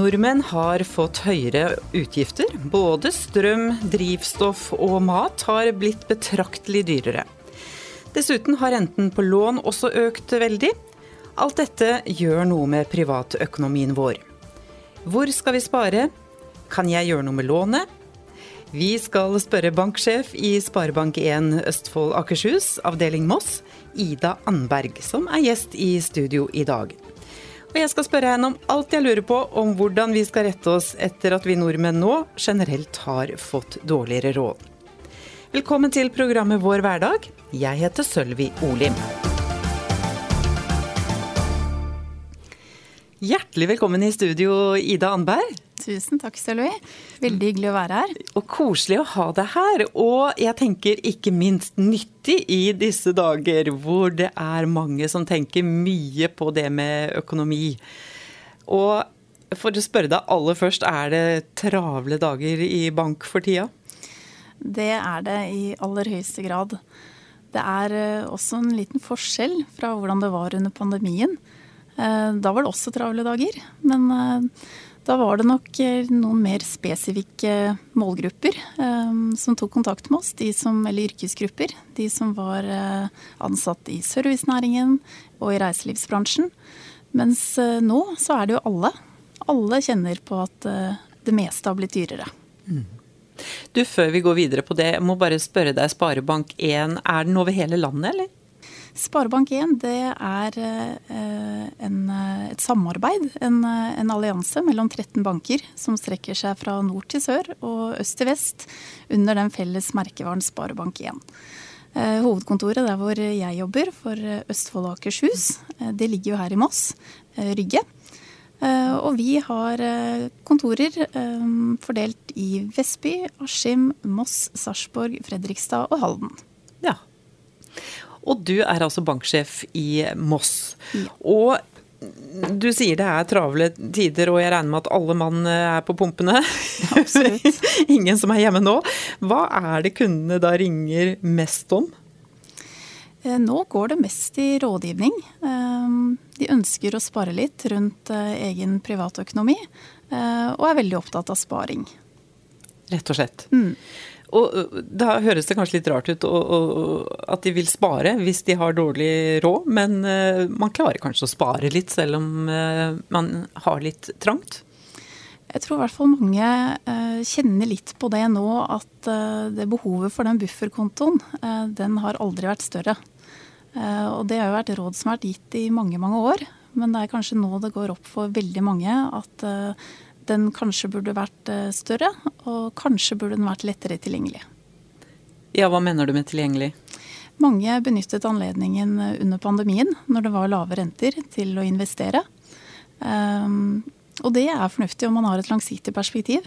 Nordmenn har fått høyere utgifter. Både strøm, drivstoff og mat har blitt betraktelig dyrere. Dessuten har renten på lån også økt veldig. Alt dette gjør noe med privatøkonomien vår. Hvor skal vi spare? Kan jeg gjøre noe med lånet? Vi skal spørre banksjef i Sparebank1 Østfold Akershus, avdeling Moss, Ida Andberg, som er gjest i studio i dag. Og jeg skal spørre henne om alt jeg lurer på om hvordan vi skal rette oss etter at vi nordmenn nå generelt har fått dårligere råd. Velkommen til programmet Vår hverdag. Jeg heter Sølvi Olim. Hjertelig velkommen i studio, Ida Andberg. Tusen takk, Sølvi. Veldig hyggelig å være her. Og koselig å ha deg her. Og jeg tenker ikke minst nyttig i disse dager hvor det er mange som tenker mye på det med økonomi. Og for å spørre deg aller først, er det travle dager i bank for tida? Det er det i aller høyeste grad. Det er eh, også en liten forskjell fra hvordan det var under pandemien. Eh, da var det også travle dager. Men eh, da var det nok eh, noen mer spesifikke målgrupper eh, som tok kontakt med oss. De som, eller yrkesgrupper. De som var eh, ansatt i servicenæringen og i reiselivsbransjen. Mens eh, nå så er det jo alle. Alle kjenner på at eh, det meste har blitt dyrere. Mm. Du, Før vi går videre på det, jeg må bare spørre deg, Sparebank1, er den over hele landet, eller? Sparebank1 det er eh, en, eh, et samarbeid, en, eh, en, allianse mellom 13 banker som strekker seg fra nord til sør og øst til vest under den felles merkevaren Sparebank1. Hovedkontoret der hvor jeg jobber, for Østfold og Akershus, det ligger jo her i Moss, Rygge. Og vi har kontorer fordelt i Vestby, Askim, Moss, Sarpsborg, Fredrikstad og Halden. Ja. Og du er altså banksjef i Moss. Ja. Og du sier det er travle tider, og jeg regner med at alle mann er på pumpene. Absolutt. Ingen som er hjemme nå. Hva er det kundene da ringer mest om? Eh, nå går det mest i rådgivning. Eh, de ønsker å spare litt rundt eh, egen privatøkonomi, og er veldig opptatt av sparing. Rett og slett. Mm. Og Da høres det kanskje litt rart ut og, og, at de vil spare hvis de har dårlig råd, men uh, man klarer kanskje å spare litt selv om uh, man har litt trangt? Jeg tror i hvert fall mange kjenner litt på det nå, at det behovet for den bufferkontoen, den har aldri vært større. og det har jo vært råd som har vært gitt i mange, mange år. Men det er kanskje nå det går opp for veldig mange at den kanskje burde vært eh, større, og kanskje burde den vært lettere tilgjengelig. Ja, Hva mener du med tilgjengelig? Mange benyttet anledningen under pandemien, når det var lave renter, til å investere. Um, og det er fornuftig om man har et langsiktig perspektiv.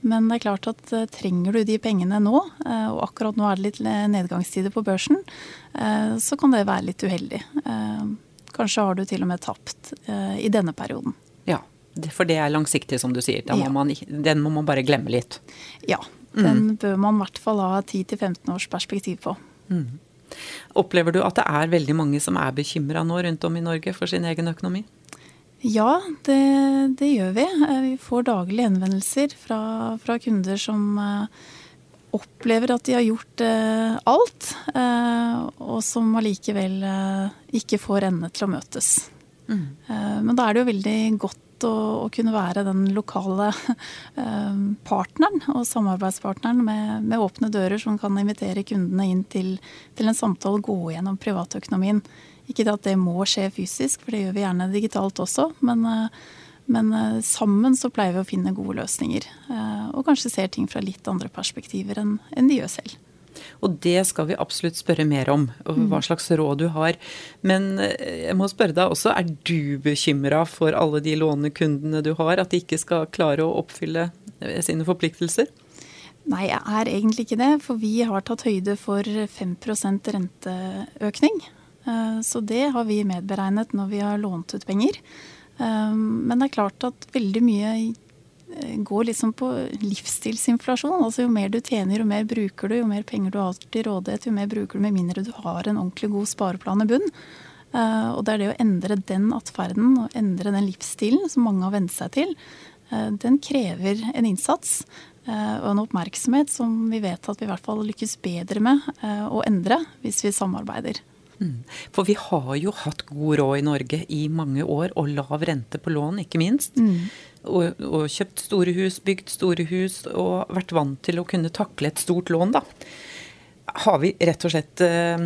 Men det er klart at uh, trenger du de pengene nå, og akkurat nå er det litt nedgangstider på børsen, så kan det være litt uheldig. Kanskje har du til og med tapt i denne perioden. For det er langsiktig, som du sier. Må man, den må man bare glemme litt. Ja. Den mm. bør man i hvert fall ha 10-15 års perspektiv på. Mm. Opplever du at det er veldig mange som er bekymra nå rundt om i Norge for sin egen økonomi? Ja, det, det gjør vi. Eh, vi får daglige henvendelser fra, fra kunder som uh, opplever at de har gjort uh, alt, og som allikevel ikke får endene til å møtes. Mm. Men da er det jo veldig godt å, å kunne være den lokale eh, partneren og samarbeidspartneren med, med, åpne dører som kan invitere kundene inn til, til en samtale, gå gjennom privatøkonomien. Ikke at det må skje fysisk, for det gjør vi gjerne digitalt også. Men, eh, men eh, sammen så pleier vi å finne gode løsninger. Og kanskje ser ting fra litt andre perspektiver enn, de gjør selv. Og det skal vi absolutt spørre mer om, og hva mm. slags råd du har. Men eh, jeg må spørre deg også, er du bekymra for alle de lånekundene du har, at de ikke skal klare å oppfylle eh, sine forpliktelser? Nei, jeg er egentlig ikke det. For vi har tatt høyde for 5% renteøkning. Eh, så det har vi medberegnet når vi har lånt ut penger. Men det er klart at veldig mye går liksom på livsstilsinflasjon. Altså Jo mer du tjener, jo mer bruker du. Jo mer penger du har til rådighet, jo mer bruker du med mindre du har en ordentlig god spareplan i bunn. Og det er det å endre den atferden og endre den livsstilen som mange har vent seg til, den krever en innsats. Og en oppmerksomhet som vi vet at vi i hvert fall lykkes bedre med å endre hvis vi samarbeider. Mm. For vi har jo hatt god råd i Norge i mange år, og lav rente på lån, ikke minst. Mm. Og, og, kjøpt store hus, bygd store hus, og vært vant til å kunne takle et stort lån, da. Har vi rett og slett eh,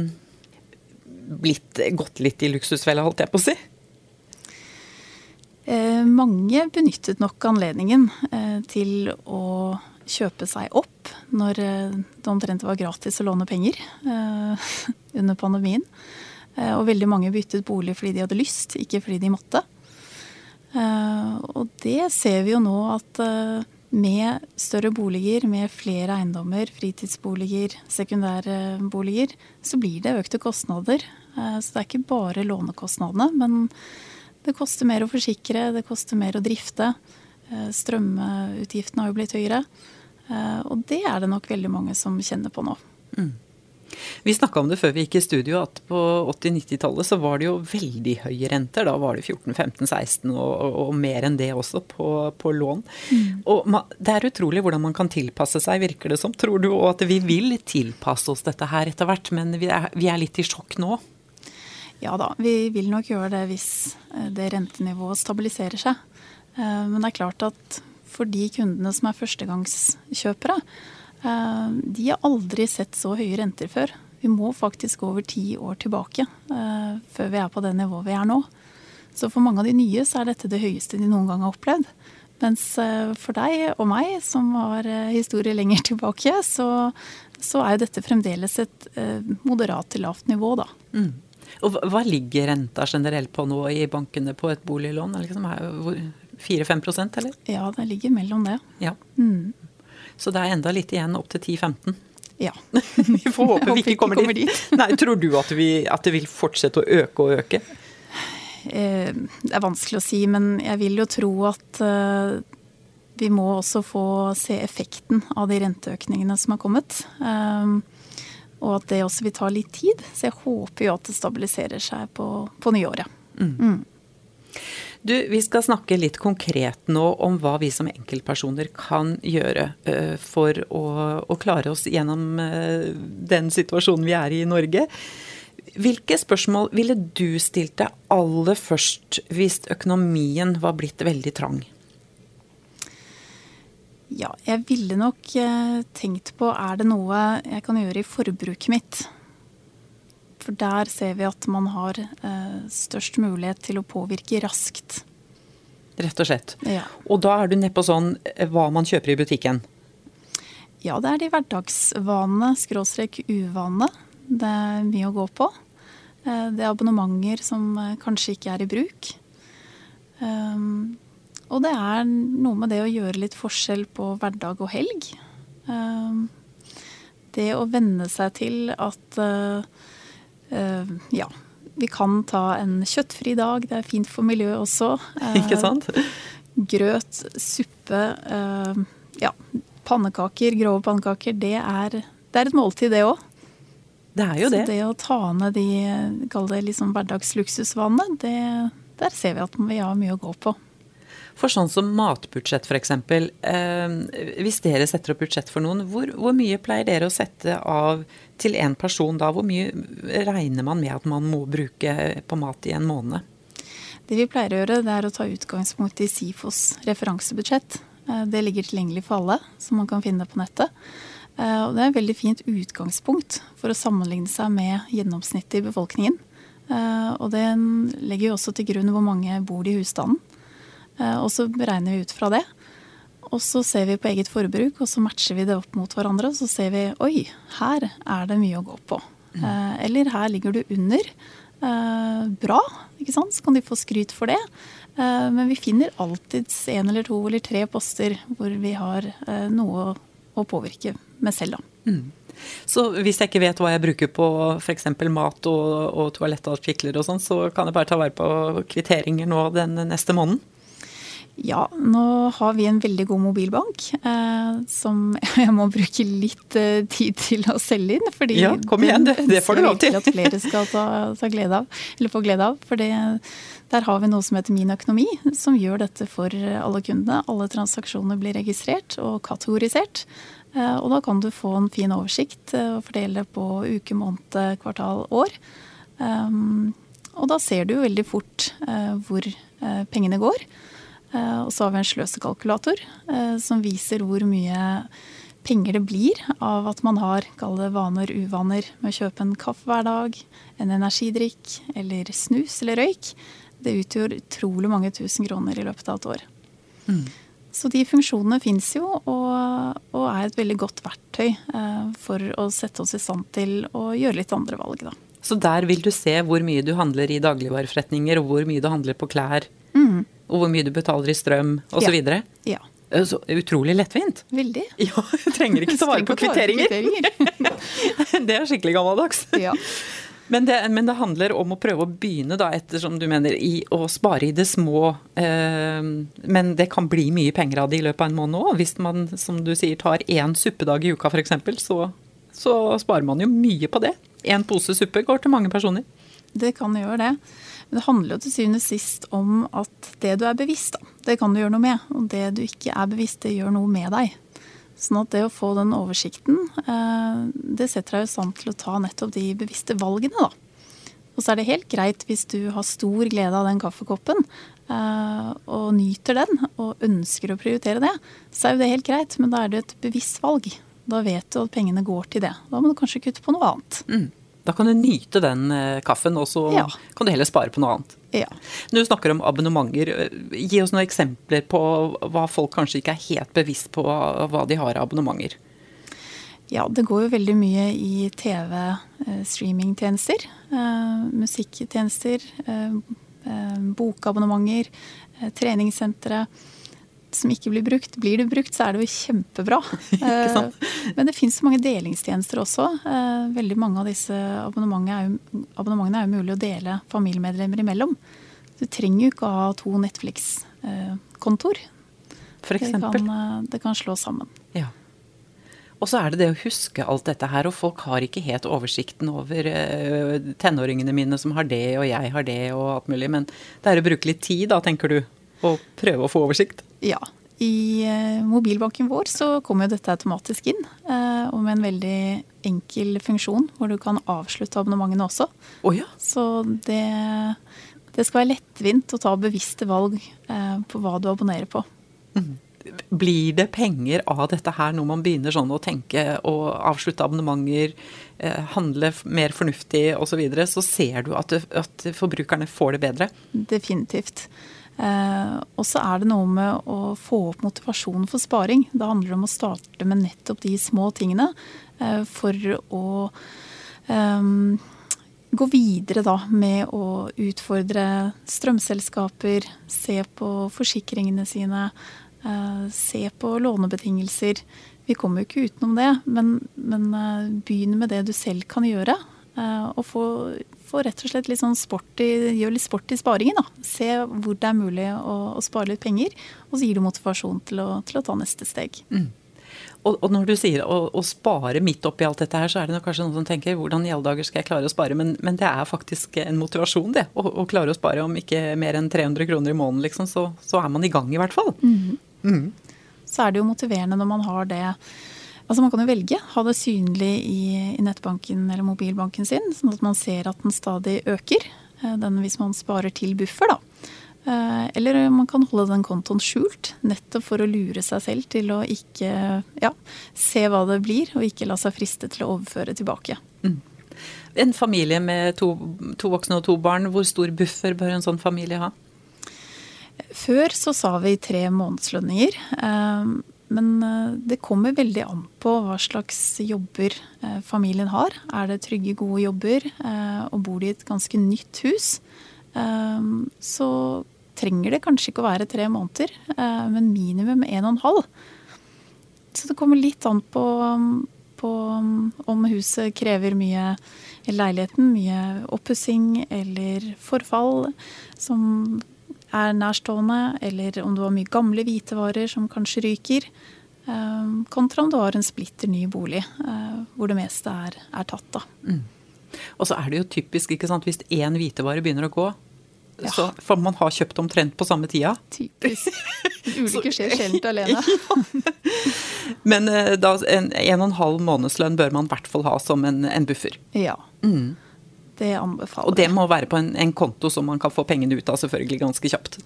blitt gått litt i luksusfella, holdt jeg på å si? Eh, mange benyttet nok anledningen eh, til å kjøpe seg opp når eh, det omtrent var gratis å låne penger eh, under pandemien. Eh, og veldig mange byttet bolig fordi de hadde lyst, ikke fordi de måtte. Og det ser vi jo nå at med større boliger, med flere eiendommer, fritidsboliger, sekundærboliger, så blir det økte kostnader. Så det er ikke bare lånekostnadene, men det koster mer å forsikre, det koster mer å drifte. Strømutgiftene har jo blitt høyere. Eh, og det er det nok veldig mange som kjenner på nå. Mm. Vi snakka om det før vi gikk i studio, at på 80-90-tallet så var det jo veldig høye renter. Da var det 14-15-16 og, og, mer enn det også på, på lån. Mm. Og man, det er utrolig hvordan man kan tilpasse seg, virker det som. Tror du òg at vi vil tilpasse oss dette her etter hvert, men vi er, vi er litt i sjokk nå? Ja da, vi vil nok gjøre det hvis eh, det rentenivået stabiliserer seg. Eh, men det er klart at for de kundene som er førstegangskjøpere, de har aldri sett så høye renter før. Vi må faktisk over ti år tilbake eh, før vi er på det nivået vi er nå. Så for mange av de nye så er dette det høyeste de noen gang har opplevd. Mens eh, for deg og meg, som har historie lenger tilbake, så, så er jo dette fremdeles et moderat til lavt nivå, da. Mm. Og hva ligger renta generelt på nå i bankene på et boliglån? Liksom, 4-5% eller? Ja, det ligger mellom det. Ja. Mm. Så det er enda litt igjen opp til 10-15? Ja. vi får håpe vi ikke kommer, dit. Nei, tror du at, vi, at, det vil fortsette å øke og øke? Eh, det er vanskelig å si, men jeg vil jo tro at eh, vi må også få se effekten av de renteøkningene som har kommet. Eh, og at det også vil ta litt tid. Så jeg håper jo at det stabiliserer seg på, på nyåret. Mm. Mm. Du, Vi skal snakke litt konkret nå om hva vi som enkeltpersoner kan gjøre uh, for å, å, klare oss gjennom uh, den situasjonen vi er i i Norge. Hvilke spørsmål ville du stilt deg aller først hvis økonomien var blitt veldig trang? Ja, jeg ville nok uh, tenkt på er det noe jeg kan gjøre i forbruket mitt. For der ser vi at man har eh, størst mulighet til å påvirke raskt. Rett og slett. Ja. Og da er du nedpå sånn eh, hva man kjøper i butikken? Ja, det er de hverdagsvanene, skråstrek uvanene. Det er mye å gå på. Eh, det er abonnementer som kanskje ikke er i bruk. Um, og det er noe med det å gjøre litt forskjell på hverdag og helg. Um, det å venne seg til at ja, vi kan ta en kjøttfri dag. Det er fint for miljøet også. Ikke sant? Eh, grøt, suppe, eh, ja, pannekaker, grove pannekaker. Det er, det er et måltid, det òg. Det er jo det. Så det å ta ned de kall det liksom hverdagsluksusvanene, der ser vi at vi har mye å gå på. For sånn som matbudsjett f.eks. Eh, hvis dere setter opp budsjett for noen, hvor, hvor, mye pleier dere å sette av til én person da? Hvor mye regner man med at man må bruke på mat i en måned? Det vi pleier å gjøre, det er å ta utgangspunkt i SIFOs referansebudsjett. Eh, det ligger tilgjengelig for alle, som man kan finne på nettet. Eh, og det er et veldig fint utgangspunkt for å sammenligne seg med gjennomsnittet i befolkningen. Eh, og det legger jo også til grunn hvor mange bor i husstanden. Eh, og så beregner vi ut fra det. Og så ser vi på eget forbruk, og så matcher vi det opp mot hverandre. Og så ser vi oi, her er det mye å gå på. Mm. Eh, eller her ligger du under. Eh, bra, ikke sant. Så kan de få skryt for det. Men vi finner alltids en eller to eller tre poster hvor vi har noe å påvirke med selv, da. Mm. Så hvis jeg ikke vet hva jeg bruker på f.eks. mat og, og toalettartikler og sånn, så kan jeg bare ta vare på kvitteringer nå den neste måneden? Ja, nå har vi en veldig god mobilbank eh, som jeg må bruke litt eh, tid til å selge inn. Fordi ja, kom igjen, det, det får du lov til. at flere skal ta, ta glede av, eller få glede av. For det, der har vi noe som heter Min økonomi, som gjør dette for alle kundene. Alle transaksjoner blir registrert og kategorisert. Eh, og da kan du få en fin oversikt eh, og fordele på uke, måned, kvartal, år. Um, og da ser du veldig fort eh, hvor eh, pengene går. Eh, og så har vi en sløsekalkulator eh, som viser hvor mye penger det blir av at man har det vaner, uvaner med å kjøpe en kaffe hver dag, en energidrikk eller snus eller røyk. Det utgjør utrolig mange tusen kroner i løpet av et år. Mm. Så de funksjonene fins jo, og, og, er et veldig godt verktøy eh, for å sette oss i stand til å gjøre litt andre valg, da. Så der vil du se hvor mye du handler i dagligvareforretninger, og hvor mye du handler på klær. Mm og hvor mye du betaler i strøm osv. Ja. ja. Eh, så utrolig lettvint. Veldig. Ja, Du trenger ikke svare på kvitteringer. det er skikkelig gammeldags. Ja. Men det, men det, handler om å prøve å begynne, da, ettersom du mener, i å spare i det små. Eh, men det kan bli mye penger av det i løpet av en måned òg. Hvis man, som du sier, tar én suppedag i uka f.eks., så, så sparer man jo mye på det. Én pose suppe går til mange personer. Det kan gjøre det. Men det handler jo til syvende og sist om at det du er bevisst, det kan du gjøre noe med. Og det du ikke er bevisst, det gjør noe med deg. Sånn at det å få den oversikten, eh, det setter deg i stand til å ta nettopp de bevisste valgene, da. Og så er det helt greit hvis du har stor glede av den kaffekoppen eh, og nyter den og ønsker å prioritere det, så er jo det helt greit, men da er det et bevisst valg. Da vet du at pengene går til det. Da må du kanskje kutte på noe annet. Mm. Da kan du nyte den eh, kaffen, og så ja. kan du heller spare på noe annet. Ja. Når du snakker om abonnementer, eh, gi oss noen eksempler på hva folk kanskje ikke er helt bevisst på hva de har av abonnementer. Ja, det går jo veldig mye i TV-streamingtjenester. Eh, musikktjenester, eh, eh, bokabonnementer, treningssentre som ikke blir brukt. Blir det brukt, så er det jo kjempebra. Eh, men det finnes mange delingstjenester også. Eh, veldig mange av disse abonnementene er jo, abonnementene er jo mulig å dele familiemedlemmer imellom. Du trenger jo ikke å ha to Netflix-kontor. For eksempel? Det kan, det kan slå sammen. Ja. Og så er det det å huske alt dette her, og folk har ikke helt oversikten over tenåringene mine som har det, og jeg har det, og alt mulig. Men det er å bruke litt tid, da, tenker du, og prøve å få oversikt? Ja. I eh, mobilbanken vår så kommer jo dette automatisk inn. Eh, og med en veldig enkel funksjon hvor du kan avslutte abonnementene også. Oh, ja. Så det, det, skal være lettvint å ta bevisste valg eh, på hva du abonnerer på. Mm. Blir det penger av dette her når man begynner sånn å tenke og avslutte abonnementer, handle mer fornuftig osv., så, videre, så ser du at, at forbrukerne får det bedre? Definitivt. Eh, og så er det noe med å få opp motivasjonen for sparing. Da handler det om å starte med nettopp de små tingene eh, for å eh, gå videre da med å utfordre strømselskaper, se på forsikringene sine, eh, se på lånebetingelser. Vi kommer jo ikke utenom det, men, men eh, begynn med det du selv kan gjøre. Eh, og få få rett og slett litt sånn sport i, gjør litt sport i sparingen. da. Se hvor det er mulig å, å spare litt penger, og så gir du motivasjon til å, til å ta neste steg. Mm. Og, og, når du sier å, å, spare midt oppi alt dette her, så er det kanskje noen som tenker hvordan i alle dager skal jeg klare å spare? Men, men det er faktisk en motivasjon, det. Å, å, klare å spare om ikke mer enn 300 kroner i måneden, liksom. Så, så er man i gang, i hvert fall. Mm. Mm. Så er det jo motiverende når man har det Altså Man kan jo velge. Ha det synlig i, i, nettbanken eller mobilbanken sin, sånn at man ser at den stadig øker. Eh, den hvis man sparer til buffer, da. Eh, eller man kan holde den kontoen skjult, nettopp for å lure seg selv til å ikke ja, se hva det blir, og ikke la seg friste til å overføre tilbake. Mm. En familie med to, to, voksne og to barn, hvor stor buffer bør en sånn familie ha? Før så sa vi tre månedslønninger. Men eh, det kommer veldig an på hva slags jobber eh, familien har. Er det trygge, gode jobber, eh, og bor de i et ganske nytt hus, så trenger det kanskje ikke å være tre måneder, men minimum en og en halv. Så det kommer litt an på, på om huset krever mye leiligheten, mye oppussing eller forfall som er nærstående, eller om du har mye gamle hvitevarer som kanskje ryker. Kontra om du har en splitter ny bolig hvor det meste er, er tatt. Mm. Og så er det jo typisk ikke sant, hvis én hvitevare begynner å gå, ja. så får man ha kjøpt omtrent på samme tida. Typisk. Ulykker skjer sjelden alene. ja. Men da, en, en og en halv månedslønn bør man i hvert fall ha som en, en buffer. Ja. Mm. Det anbefaler Og det må være på en, en, konto som man kan få pengene ut av selvfølgelig ganske kjapt.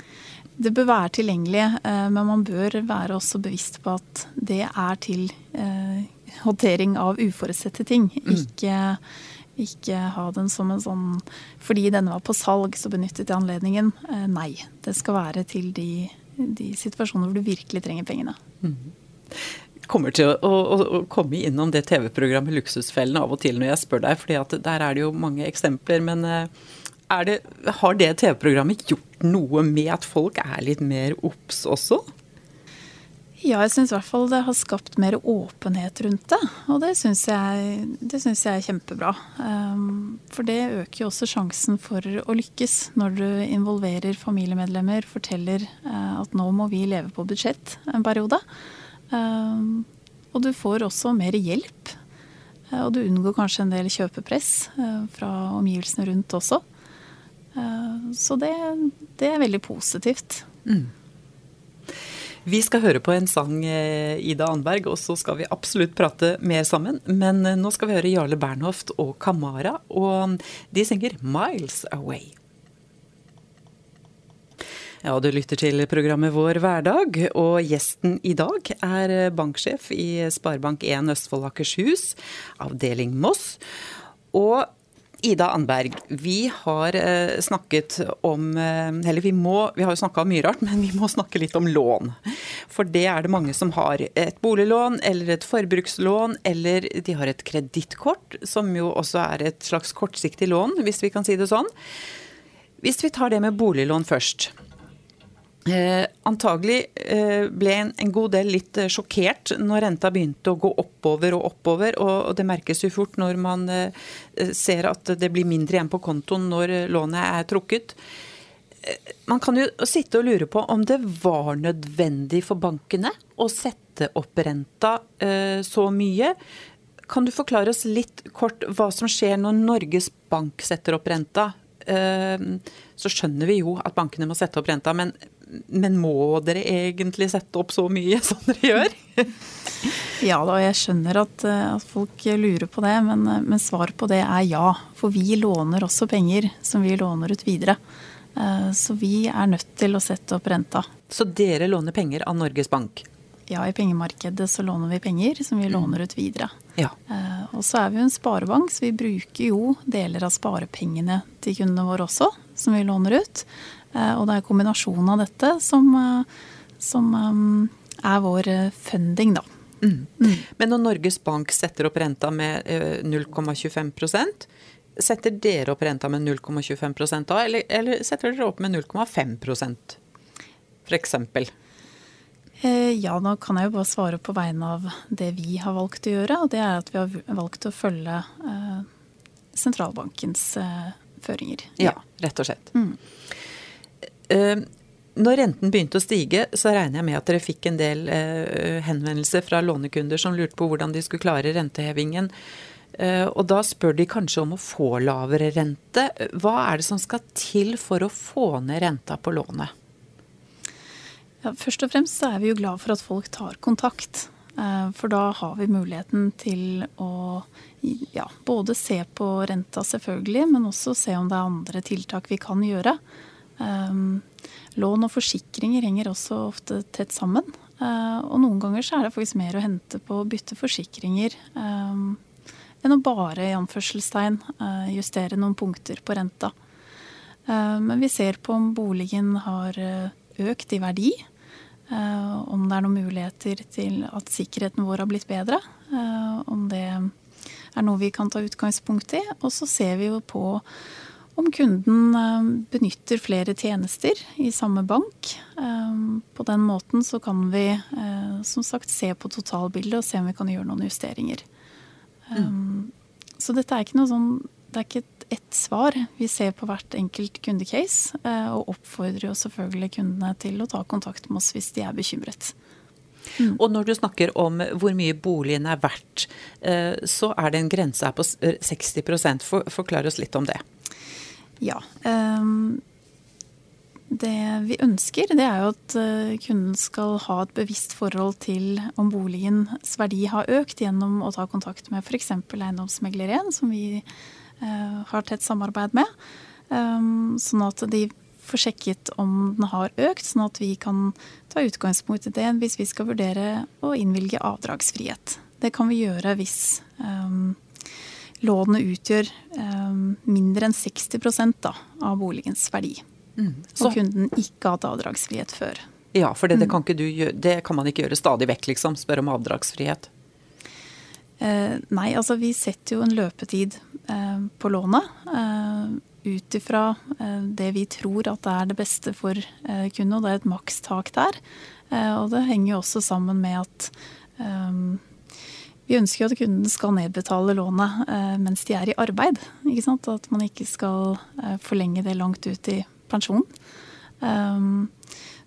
Det bør være tilgjengelig, eh, men man bør være også bevisst på at det er til eh, håndtering av uforutsette ting. Mm. Ikke, ikke, ha den som en sånn Fordi denne var på salg, så benyttet jeg anledningen. Eh, nei. Det skal være til de, de situasjoner hvor du virkelig trenger pengene. Mm kommer til å, å, å komme innom det TV-programmet Luksusfellen av og til når jeg spør deg, for der er det jo mange eksempler. Men eh, det, har det TV-programmet gjort noe med at folk er litt mer obs også? Ja, jeg syns i hvert fall det har skapt mer åpenhet rundt det. Og det syns jeg, jeg, er kjempebra. Um, for det øker jo også sjansen for å lykkes når du involverer familiemedlemmer, forteller uh, at nå må vi leve på budsjett en periode. Ehm, og du får også mer hjelp. Eh, og du unngår kanskje en del kjøpepress eh, fra omgivelsene rundt også. Eh, så det, det er veldig positivt. Mm. Vi skal høre på en sang, Ida Anberg, og så skal vi absolutt prate mer sammen. Men nå skal vi høre Jarle Bernhoft og Kamara, og de synger 'Miles Away'. Ja, du lytter til programmet Vår hverdag, og gjesten i dag er banksjef i Sparebank1 Østfold Akershus, avdeling Moss. Og Ida Andberg, vi har eh, snakket om eh, Eller vi må Vi har jo snakka om mye rart, men vi må snakke litt om lån. For det er det mange som har. Et boliglån eller et forbrukslån, eller de har et kredittkort, som jo også er et slags kortsiktig lån, hvis vi kan si det sånn. Hvis vi tar det med boliglån først. Eh, antagelig eh, ble en, en, god del litt eh, sjokkert når renta begynte å gå oppover og oppover. Og, og det merkes jo fort når man eh, ser at det blir mindre igjen på kontoen når eh, lånet er trukket. Eh, man kan jo sitte og lure på om det var nødvendig for bankene å sette opp renta så mye. Kan du forklare oss litt kort hva som skjer når Norges Bank setter opp renta? Så skjønner vi jo at bankene må sette opp renta, men men må dere egentlig sette opp så mye som dere gjør? ja da, jeg skjønner at, eh, at folk lurer på det, men, eh, men svaret på det er ja. For vi låner også penger som vi låner ut videre. Eh, så vi er nødt til å sette opp renta. Så dere låner penger av Norges Bank? Ja, i pengemarkedet så låner vi penger som vi mm. låner ut videre. Ja. Og så er vi jo en sparebank, så vi bruker jo deler av sparepengene til kundene våre også, som vi låner ut. Eh, og det er kombinasjonen av dette som, eh, som eh, er vår funding, da. Mm. Mm. Men når Norges Bank setter opp renta med 0,25% setter dere opp renta med 0,25 da, eller, eller, setter dere opp med 0,5% f.eks.? Ja, nå kan jeg jo bare svare på vegne av det vi har valgt å gjøre. Og det er at vi har valgt å følge sentralbankens føringer. Ja, rett og slett. Mm. Eh, når renten begynte å stige, så regner jeg med at dere fikk en del eh, henvendelser fra lånekunder som lurte på hvordan de skulle klare rentehevingen. Eh, og da spør de kanskje om å få lavere rente. Hva er det som skal til for å få ned renta på lånet? Ja, først og fremst er vi jo glad for at folk tar kontakt. For da har vi muligheten til å ja, både se på renta selvfølgelig, men også se om det er andre tiltak vi kan gjøre. Um, lån og forsikringer henger også ofte tett sammen. Uh, og noen ganger så er det faktisk mer å hente på å bytte forsikringer um, enn å bare i anførselstegn uh, justere noen punkter på renta. Uh, men vi ser på om boligen har økt i verdi. om det er noen muligheter til at sikkerheten vår har blitt bedre. om det er noe vi kan ta utgangspunkt i. Og så ser vi jo på om kunden eh, benytter flere tjenester i samme bank. Eh, på den måten så kan vi eh, som sagt se på totalbildet og se om vi kan gjøre noen justeringer. Mm. Så dette er ikke noe sånn det er ikke ett svar. Vi ser på hvert enkelt kundecase og oppfordrer jo selvfølgelig kundene til å ta kontakt med oss hvis de er bekymret. Mm. Og når du snakker om hvor mye boligen er verdt, så er det en grense her på 60 For, Forklar oss litt om det. Ja. Um, det vi ønsker, det er jo at eh, kunden skal ha et bevisst forhold til om boligens verdi har økt gjennom å ta kontakt med f.eks. Eiendomsmegler 1, som vi eh, har tett samarbeid med. Um, sånn at de får sjekket om den har økt, sånn at vi kan ta utgangspunkt i det hvis vi skal vurdere å innvilge avdragsfrihet. Det kan vi gjøre hvis um, lånet utgjør um, mindre enn 60 da, av boligens verdi. Mm. Og kunden ikke har hatt avdragsfrihet før. Ja, for det, det, mm. kan gjøre, det, kan man ikke gjøre stadig vekk, liksom. Spørre om avdragsfrihet. Eh, nei, altså vi setter jo en løpetid eh, på lånet. Eh, ut ifra eh, det vi tror at det er det beste for eh, kunden, og det er et makstak der. Eh, og det henger jo også sammen med at vi ønsker jo at kunden skal nedbetale lånet mens de er i arbeid. At man ikke skal forlenge det langt ut i pensjon. Um,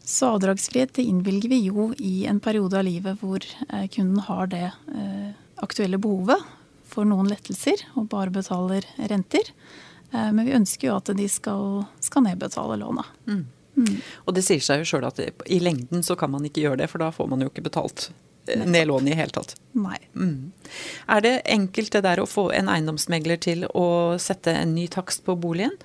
så avdragsfrihet det innvilger vi jo i en periode av livet hvor eh, kunden har det eh, aktuelle behovet for noen lettelser og bare betaler renter. Eh, men vi ønsker jo at de skal, skal nedbetale lånet. Mm. Mm. Og det sier seg jo sjøl at i lengden så kan man ikke gjøre det, for da får man jo ikke betalt ned lånet i hele tatt. Nei. Mm. Er det enkelt det der å få en eiendomsmegler til å sette en ny takst på boligen?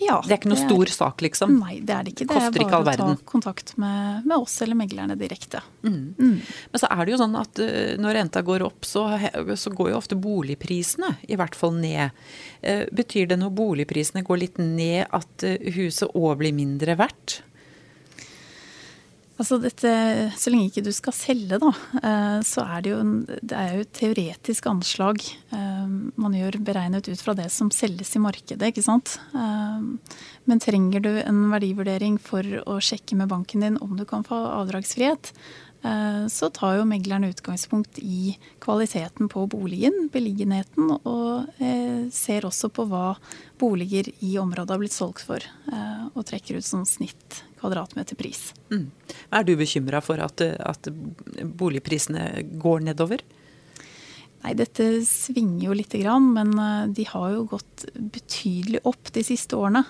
Ja, det er ikke noe er, stor sak, liksom? Nei, det er det ikke. Det Koster er bare å ta kontakt med, med, oss eller meglerne direkte. Mm. Mm. Men så er det jo sånn at uh, når renta går opp, så, så, går jo ofte boligprisene i hvert fall ned. Uh, betyr det når boligprisene går litt ned at uh, huset òg blir mindre verdt? Altså dette, så lenge ikke du skal selge, da, eh, så er det jo, det er jo et teoretisk anslag. Eh, man gjør beregnet ut fra det som selges i markedet, ikke sant. Eh, men trenger du en verdivurdering for å sjekke med banken din om du kan få avdragsfrihet, så tar jo megleren utgangspunkt i kvaliteten på boligen, beliggenheten, og ser også på hva boliger i området har blitt solgt for, og trekker ut sånn snitt kvadratmeterpris. Mm. Er du bekymra for at, at boligprisene går nedover? Nei, dette svinger jo lite grann, men de har jo gått betydelig opp de siste årene.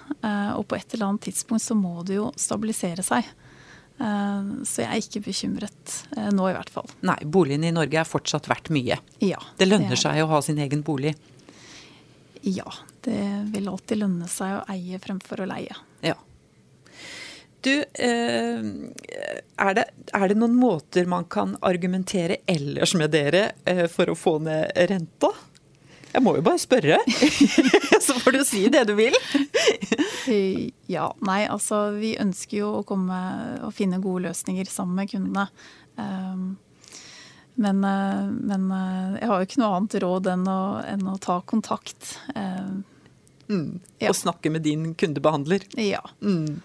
Og på et eller annet tidspunkt så må det jo stabilisere seg. Eh, så jeg er ikke bekymret eh, nå, i hvert fall. Nei, boligen i Norge er fortsatt verdt mye. Ja, det lønner det seg å ha sin egen bolig. Ja, det vil alltid lønne seg å eie fremfor å leie. Ja. Du, eh, er det, er det noen måter man kan argumentere ellers med dere for å få ned renta? Jeg må jo bare spørre, så får du si det du vil. ja. Nei, altså vi ønsker jo å komme og finne gode løsninger sammen med kundene. Um, men, men jeg har jo ikke noe annet råd enn å, enn å ta kontakt. Um, mm. Ja. Og snakke med din kundebehandler. Ja. Mm.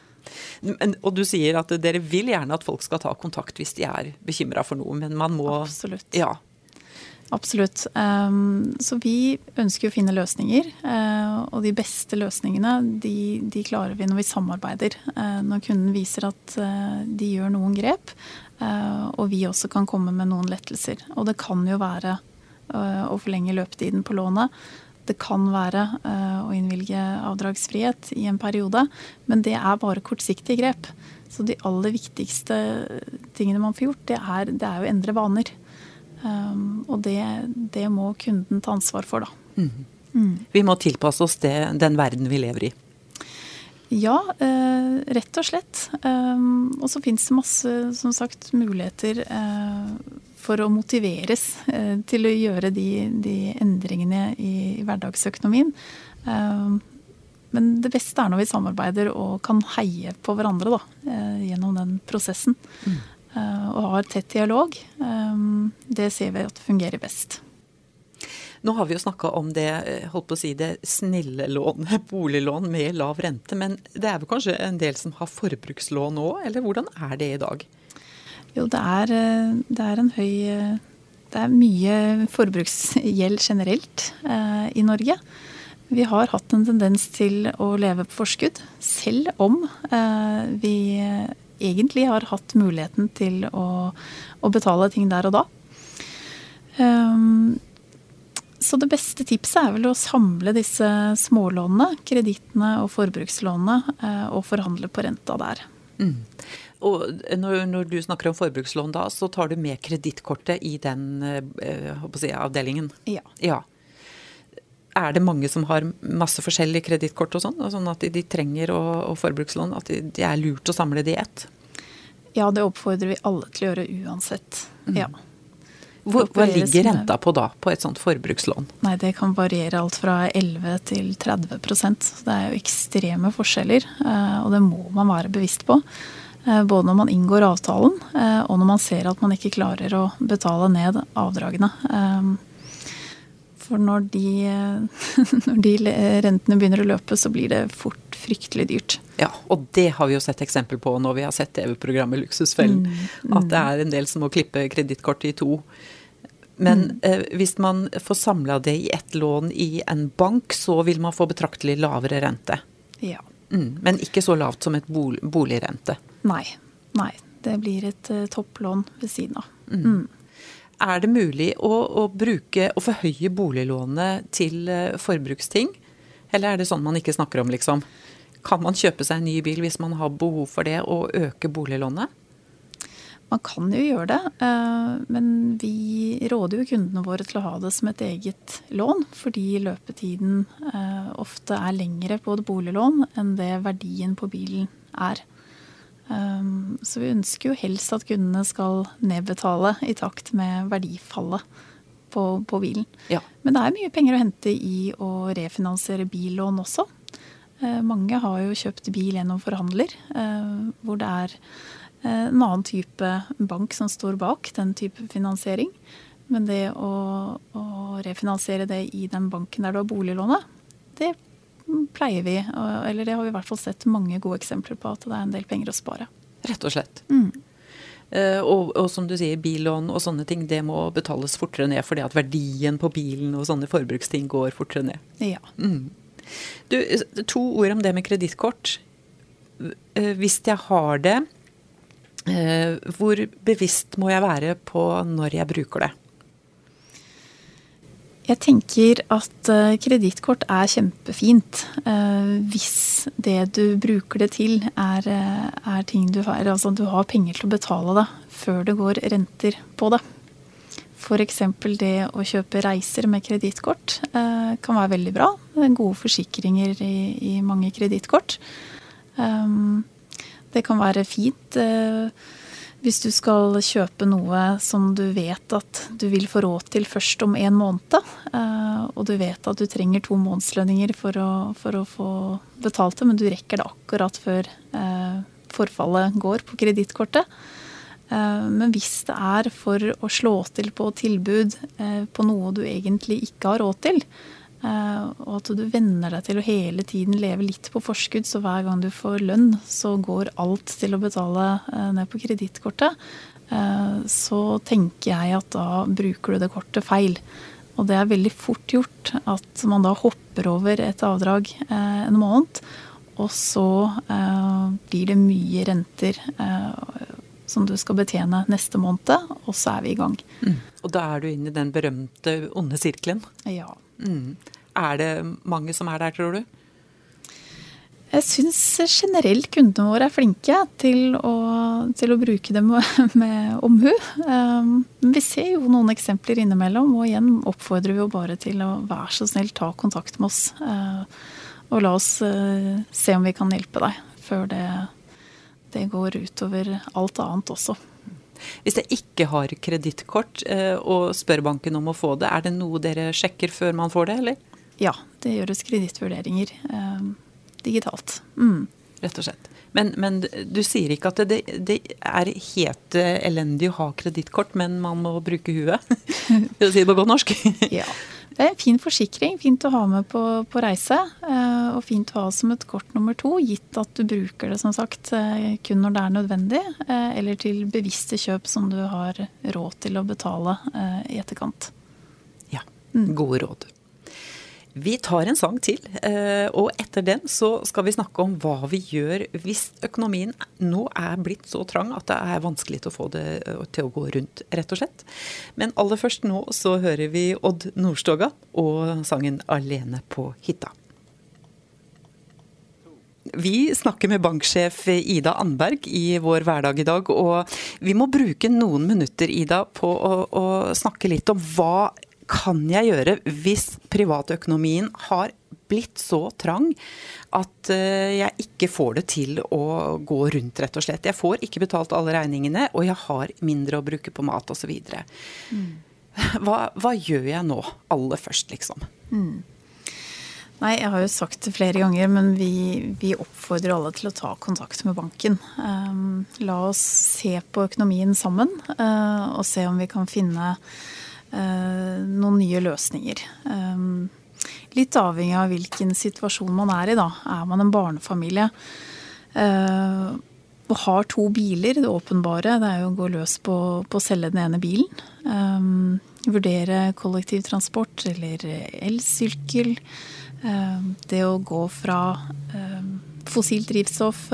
Og du sier at dere vil gjerne at folk skal ta kontakt hvis de er bekymra for noe, men man må Absolutt. Ja, Absolutt. Um, så vi ønsker å finne løsninger. Uh, og de beste løsningene de, de, klarer vi når vi samarbeider. Uh, når kunden viser at uh, de gjør noen grep, og vi også kan komme med noen lettelser. Og det kan jo være å forlenge løpetiden på lånet. Det kan være å innvilge avdragsfrihet i en periode, men det er bare kortsiktige grep. Så de aller viktigste tingene man får gjort, det er, det er å endre vaner. Um, og det, det, må kunden ta ansvar for, da. Mm. Mm. Vi må tilpasse oss det, den verden vi lever i. Ja, eh, rett og slett. Um, og så fins det masse som sagt, muligheter eh, for å motiveres eh, til å gjøre de, de endringene i, hverdagsøkonomien. Um, men det beste er når vi samarbeider og kan heie på hverandre da, eh, gjennom den prosessen. Mm. Eh, og har tett dialog. Eh, det ser vi at fungerer best. Nå har vi jo snakka om det eh, holdt på å si, det snille lånet, boliglån med lav rente. Men det er vel kanskje en del som har forbrukslån òg, eller hvordan er det i dag? Jo, det er, det er en høy Det er mye forbruksgjeld generelt eh, i Norge. Vi har hatt en tendens til å leve på forskudd, selv om eh, vi egentlig har hatt muligheten til å, å betale ting der og da. Um, så det beste tipset er vel å samle disse smålånene, kredittene og forbrukslånene, eh, og forhandle på renta der. Mm. Og når, når, du snakker om forbrukslån da, så tar du med kredittkortet i den eh, si, avdelingen? Ja. ja. Er det mange som har masse forskjellige kredittkort og sånn, sånn at de, de trenger å, og forbrukslån? At det de er lurt å samle de i ett? Ja, det oppfordrer vi alle til å gjøre uansett. Mm. Ja. Hva, hva ligger renta på da, på et sånt forbrukslån? Nei, Det kan variere alt fra 11 til 30 så Det er jo ekstreme forskjeller, eh, og det må man være bevisst på. Eh, både når man inngår avtalen, eh, og når man ser at man ikke klarer å betale ned avdragene. For når de, når de rentene begynner å løpe, så blir det fort fryktelig dyrt. Ja, og det har vi jo sett eksempel på når vi har sett TV-programmet Luksusfellen. Mm, mm. At det er en del som må klippe kredittkortet i to. Men mm. eh, hvis man får samla det i ett lån i en bank, så vil man få betraktelig lavere rente. Ja. Mm, men ikke så lavt som et bol boligrente. Nei. Nei. Det blir et uh, topplån ved siden av. Mm. mm. Er det mulig å, å bruke å forhøye boliglånet til uh, forbruksting? Eller er det sånn man ikke snakker om, liksom? Kan man kjøpe seg en ny bil hvis man har behov for det, og øke boliglånet? Man kan jo gjøre det, eh, men vi råder jo kundene våre til å ha det som et eget lån, fordi løpetiden ofte er lengre på et boliglån enn det verdien på bilen er. Eh, så vi ønsker jo helst at kundene skal nedbetale i takt med verdifallet på, på bilen. Ja. Men det er mye penger å hente i å refinansiere billån også. Eh, mange har jo kjøpt bil gjennom forhandler, eh, hvor det er eh, en annen type bank som står bak den type finansiering. Men det å, å refinansiere det i den banken der du har boliglånet, det pleier vi, eller det har vi i hvert fall sett mange gode eksempler på, at det er en del penger å spare. Rett og slett. Mm. Uh, og, og, som du sier, billån og sånne ting, det må betales fortere ned fordi at verdien på bilen og sånne forbruksting går fortere ned. Ja. Mm. Du, to ord om det med kredittkort. Eh, hvis jeg har det, eh, hvor bevisst må jeg være på når jeg bruker det? Jeg tenker at uh, kredittkort er kjempefint hvis det du bruker det til, er, er ting du har Altså du har penger til å betale det før det går renter på det. F.eks. det å kjøpe reiser med kredittkort eh, kan være veldig bra. Det er gode forsikringer i, i mange kredittkort. Um, det kan være fint eh, hvis du skal kjøpe noe som du vet at du vil få råd til først om en måned, eh, og du vet at du trenger to månedslønninger for å, for å få betalt det, men du rekker det akkurat før eh, forfallet går på kredittkortet. Eh, men hvis det er for å slå til på tilbud på noe du egentlig ikke har råd til, og at du venner deg til å hele tiden leve litt på forskudd, så hver gang du får lønn, så går alt til å betale ned på kredittkortet, så tenker jeg at da bruker du det kortet feil. Og det er veldig fort gjort at man da hopper over et avdrag en måned, og så blir det mye renter som du skal betjene neste måned, og så er vi i gang. Mm. Og da er du inne i den berømte onde sirkelen? Ja. Mm. Er det mange som er der, tror du? Jeg syns generelt kundene våre er flinke til å, til å bruke det med, omhu. Men vi ser jo noen eksempler innimellom, og igjen oppfordrer vi jo bare til å være så snill ta kontakt med oss. Uh, og la oss uh, se om vi kan hjelpe deg før det det går utover alt annet også. Hvis jeg ikke har kredittkort eh, og spør banken om å få det, er det noe dere sjekker før man får det, eller? Ja, det gjøres kredittvurderinger eh, digitalt. Mm. Rett og slett. Men, men, du sier ikke at det, det er helt elendig å ha kredittkort, men man må bruke huet? For å si det på godt norsk. ja. Det er en fin forsikring, fint å ha med på, på, reise. Eh, og fint å ha som et kort nummer to, gitt at du bruker det som sagt eh, kun når det er nødvendig, eh, eller til bevisste kjøp som du har råd til å betale i etterkant. Ja, mm. gode råd. Vi tar en sang til, eh, og etter den så skal vi snakke om hva vi gjør hvis økonomien nå er blitt så trang at det er vanskelig til å få det eh, til å gå rundt, rett og slett. Men aller først nå så hører vi Odd Nordstoga og sangen 'Alene på hytta'. Vi snakker med banksjef Ida Andberg i vår hverdag i dag, og vi må bruke noen minutter Ida, på å, å snakke litt om hva kan jeg gjøre hvis privatøkonomien har blitt så trang at eh, jeg ikke får det til å gå rundt, rett og slett. Jeg får ikke betalt alle regningene, og jeg har mindre å bruke på mat osv. Mm. Hva, hva gjør jeg nå, aller først, liksom? Mm. Nei, jeg har jo sagt det flere ganger, men vi, vi oppfordrer alle til å ta kontakt med banken. Um, la oss se på økonomien sammen, uh, og se om vi kan finne noen nye løsninger. Eh, litt avhengig av hvilken situasjon man er i, da. Er man en barnefamilie eh, og har to biler, det åpenbare det er jo å gå løs på, på å selge den ene bilen. Vurdere kollektivtransport eller elsykkel. Det å gå fra fossilt drivstoff,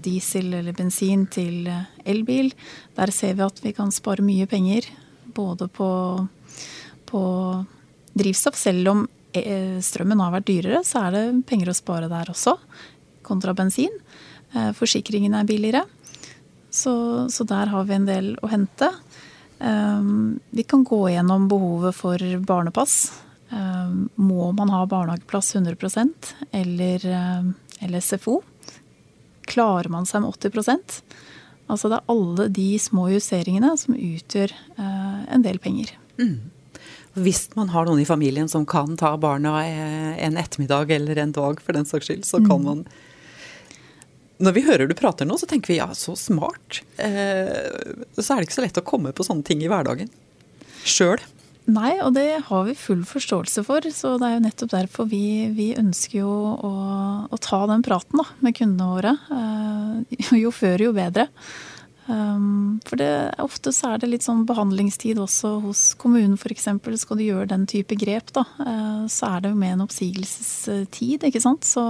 diesel eller bensin, til elbil. Der ser vi at vi kan spare mye penger både på, på drivstoff. Selv om eh, strømmen har vært dyrere, så er det penger å spare der også, kontra bensin. Eh, forsikringen er billigere. Så, så, der har vi en del å hente. Um, vi kan gå gjennom behovet for barnepass. Må man ha barnehageplass 100% eller, eller SFO? Klarer man seg med 80 Altså det er alle de små justeringene som utgjør eh, en del penger. Mm. Hvis man har noen i familien som kan ta barna en ettermiddag eller en dag for den saks skyld, så kan mm. man Når vi hører du prater nå, så tenker vi ja, så smart. Eh, så er det ikke så lett å komme på sånne ting i hverdagen sjøl. Nei, og det har vi full forståelse for. Så det er jo nettopp derfor vi, vi ønsker jo å, å, ta den praten da, med kundene våre. Uh, jo før, jo bedre. Um, for det, ofte så er det litt sånn behandlingstid også hos kommunen f.eks. Skal du gjøre den type grep, da, uh, så er det jo med en oppsigelsestid, ikke sant. Så,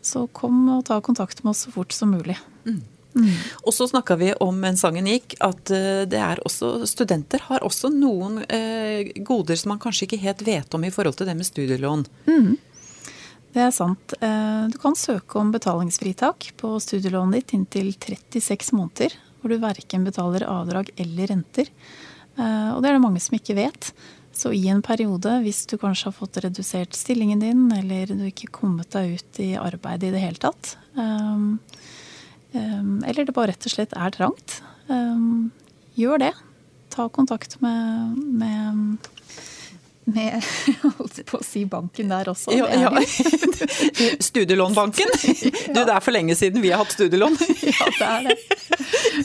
så kom og ta kontakt med oss så fort som mulig. Mm. Mm. Og så snakka vi om mens sangen gikk, at eh, det er også, studenter har også noen eh, goder som man kanskje ikke helt vet om i forhold til det med studielån. Mm. Det er sant. Eh, du kan søke om betalingsfritak på studielånet ditt inntil 36 måneder, hvor du verken betaler avdrag eller renter. Eh, og det er det mange som ikke vet. Så i en periode, hvis du kanskje har fått redusert stillingen din, eller du ikke kommet deg ut i arbeid i det hele tatt, eller det bare rett og slett er trangt. Ehm, gjør det. Ta kontakt med, med med holdt på å si banken der også. Ja, ja. Studielånbanken! Du, det er for lenge siden vi har hatt studielån. Ja, det er det.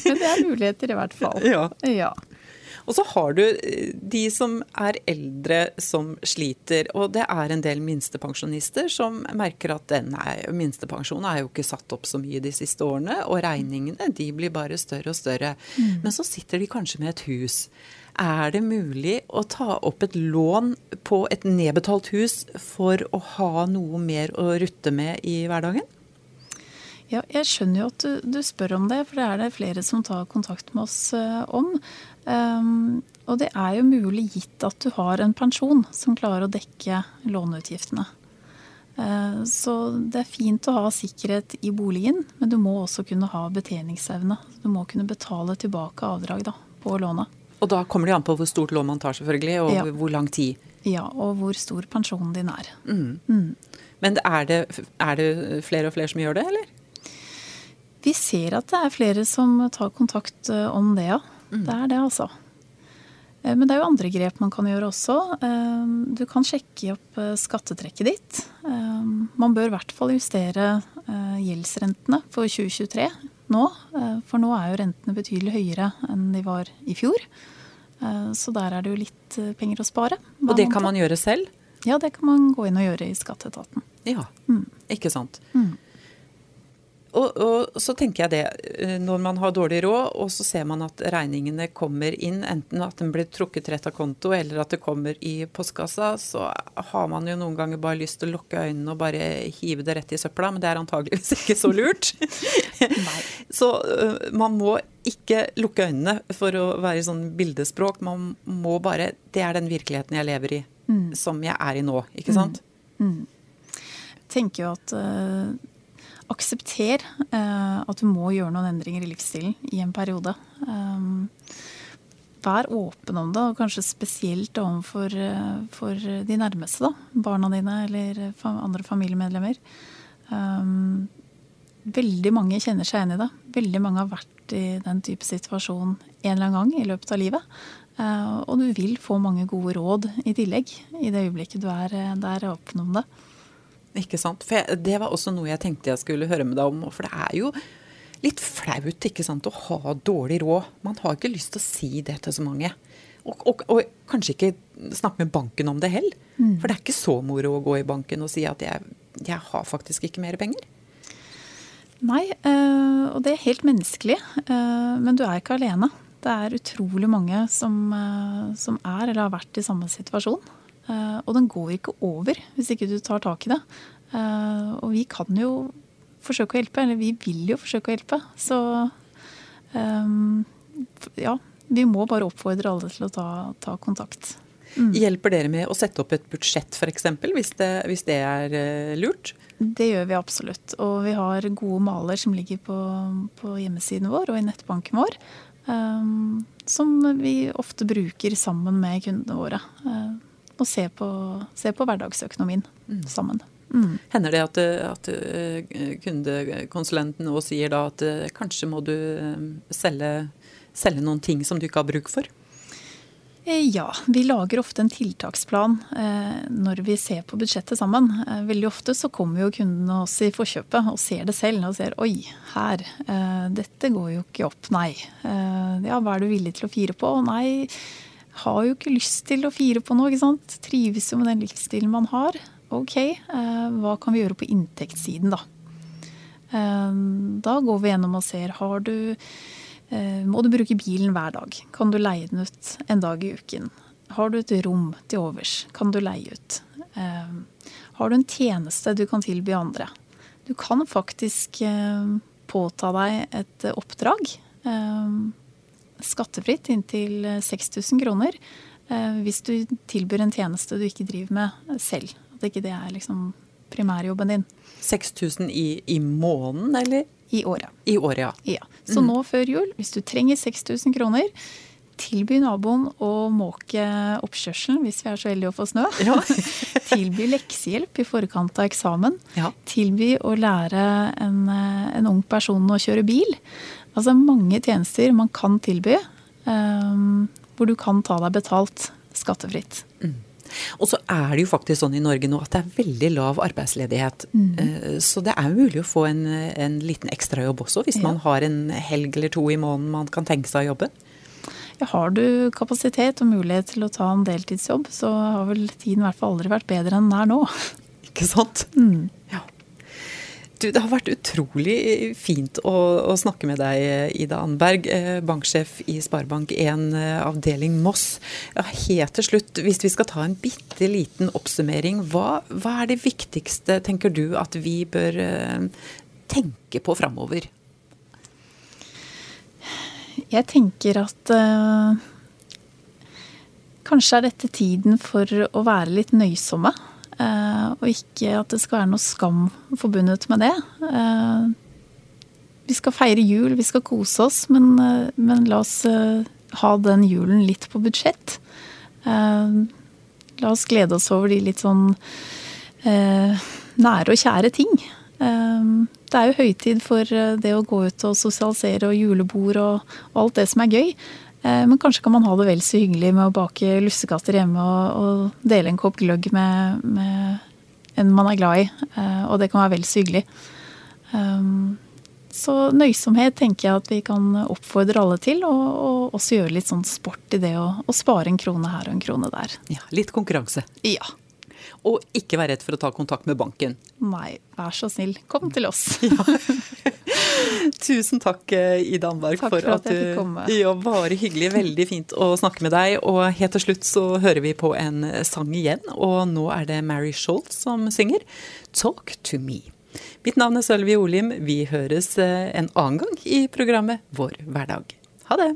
Men det er muligheter i hvert fall. Ja. ja. Og så har du eh, de som er eldre som sliter. Og det er en del minstepensjonister som merker at nei, minstepensjonen er jo ikke satt opp så mye de siste årene. Og regningene de blir bare større og større. Mm. Men så sitter de kanskje med et hus. Er det mulig å ta opp et lån på et nedbetalt hus for å ha noe mer å rutte med i hverdagen? Ja, jeg skjønner jo at du, du, spør om det, for det er det flere som tar kontakt med oss uh, om. Um, og det er jo mulig gitt at du har en pensjon som klarer å dekke låneutgiftene. Uh, så det er fint å ha sikkerhet i boligen, men du må også kunne ha betjeningsevne. Du må kunne betale tilbake avdrag da, på lånet. Og da kommer det an på hvor stort lån man tar, selvfølgelig, og ja. hvor lang tid. Ja, og hvor stor pensjonen din er. Mm. Mm. Men er det, er det flere og flere som gjør det, eller? Vi ser at det er flere som tar kontakt eh, om det, ja. Mm. Det er det, altså. Eh, men det er jo andre grep man kan gjøre også. Eh, du kan sjekke opp skattetrekket ditt. Man bør i hvert fall justere gjeldsrentene for 2023 nå. For nå er jo rentene betydelig høyere enn de var i fjor. Så der er det jo litt penger å spare. Og det kan man gjøre selv? Ja, det kan man gå inn og gjøre i skatteetaten. Ja, mm. ikke sant. Mm. Og, og, så tenker jeg det, eh, når man har dårlig råd, og så ser man at regningene kommer inn, enten at den blir trukket rett av konto, eller at det kommer i postkassa, så har man jo noen ganger bare lyst til å lukke øynene og bare hive det rett i søpla, men det er antageligvis ikke så lurt. så uh, man må ikke lukke øynene for å være i sånn bildespråk. Man må bare Det er den virkeligheten jeg lever i, mm. som jeg er i nå, ikke sant? Mm. Mm. Jeg tenker jo at uh aksepter uh, at du må gjøre noen endringer i livsstilen i en periode. Um, vær åpen om det, og kanskje spesielt overfor uh, de nærmeste. da, Barna dine eller andre familiemedlemmer. Um, veldig mange kjenner seg igjen i det. Veldig mange har vært i den type situasjon en eller annen gang i løpet av livet. Uh, og du vil få mange gode råd i tillegg i det øyeblikket du er der åpen om det. Ikke sant. For jeg, det var også noe jeg tenkte jeg skulle høre med deg om. For det er jo litt flaut ikke sant, å ha dårlig råd. Man har ikke lyst til å si det til så mange. Og, og, og kanskje ikke snakke med banken om det heller. Mm. For det er ikke så moro å gå i banken og si at jeg, jeg har faktisk ikke mer penger. Nei, øh, og det er helt menneskelig. Øh, men du er ikke alene. Det er utrolig mange som, øh, som er eller har vært i samme situasjon. Eh, og den går ikke over hvis ikke du tar tak i det. Eh, og vi kan jo forsøke å hjelpe, eller vi vil jo forsøke å hjelpe. Så um, ja, vi må bare oppfordre alle til å ta, ta kontakt. Mm. Hjelper dere med å sette opp et budsjett f.eks., hvis, det, hvis det er lurt? Det gjør vi absolutt. Og vi har gode maler som ligger på, på hjemmesiden vår og i nettbanken vår. Um, som vi ofte bruker sammen med kundene våre. Uh, og se på, se på hverdagsøkonomien mm. sammen. Mm. Hender det at, at eh, kundekonsulenten nå sier da at eh, kanskje må du eh, selge, selge noen ting som du ikke har bruk for? Ja, vi lager ofte en tiltaksplan når vi ser på budsjettet sammen. Veldig ofte så kommer jo kundene oss i forkjøpet og ser det selv og ser oi, her, dette går jo ikke opp, nei. Ja, hva er du villig til å fire på? Nei, har jo ikke lyst til å fire på noe. ikke sant? Trives jo med den livsstilen man har. Ok, eh, hva kan vi gjøre på inntektssiden, da? Eh, da går vi gjennom og ser har du eh, Må du bruke bilen hver dag? Kan du leie den ut en dag i uken? Har du et rom til overs? Kan du leie ut? Har du en tjeneste du kan tilby andre? Du kan faktisk påta deg et oppdrag skattefritt inntil 6000 eh, kroner eh, hvis du tilbyr en tjeneste du ikke driver med selv. At ikke det er liksom primærjobben din. 6000 i, i måneden, eller? I året. I året, ja. ja. Så mm. nå før jul, hvis du trenger 6000 kroner, tilby naboen å måke oppkjørselen hvis vi er så heldige å få snø. Ja. tilby leksehjelp i forkant av eksamen. Ja. Tilby å lære en, eh, en, ung person å kjøre bil. Altså mange tjenester man kan tilby um, hvor du kan ta deg betalt skattefritt. Mm. Og så er det jo faktisk sånn i Norge nå at det er veldig lav arbeidsledighet. Mm. Eh, så det er mulig å få en, en liten ekstrajobb også, hvis ja. man har en helg eller to i måneden man kan tenke seg å jobbe. Ja, har du kapasitet og mulighet til å ta en deltidsjobb, så har vel tiden i hvert fall aldri vært bedre enn den er nå. Ikke sant? Mm. Du, det har vært utrolig fint å, å, snakke med deg, Ida Anberg, eh, banksjef i Sparebank1 eh, avdeling Moss. Ja, helt til slutt, hvis vi skal ta en bitte liten oppsummering, hva, hva, er det viktigste, tenker du, at vi bør eh, tenke på framover? Jeg tenker at uh, kanskje er dette tiden for å være litt nøysomme. Eh, og ikke at det skal være noe skam forbundet med det. Eh, vi skal feire jul, vi skal kose oss, men, eh, men la oss ha den julen litt på budsjett. La oss glede oss over de litt sånn nære og kjære ting. Det er jo høytid for det å gå ut og sosialisere og julebord og, alt det som er gøy. Eh, men kanskje kan man ha det vel så hyggelig med å bake lussekatter hjemme og, og dele en kopp gløgg med, med, en man er glad i. Eh, og det kan være vel så hyggelig. Um, så nøysomhet tenker jeg at vi kan oppfordre alle til, og, og også gjøre litt sånn sport i det å spare en krone her og en krone der. Ja, Litt konkurranse. Ja. Og ikke vær redd for å ta kontakt med banken. Nei, vær så snill, kom til oss. Tusen takk, eh, Ida Anberg, for, for, at, at jeg fikk komme. Ja, bare hyggelig. Veldig fint å snakke med deg. Og helt til slutt så hører vi på en sang igjen, og nå er det Mary Schultz som synger 'Talk to Me'. Mitt navn er Sølvi Olim. Vi høres eh, en annen gang i programmet Vår hverdag. Ha det!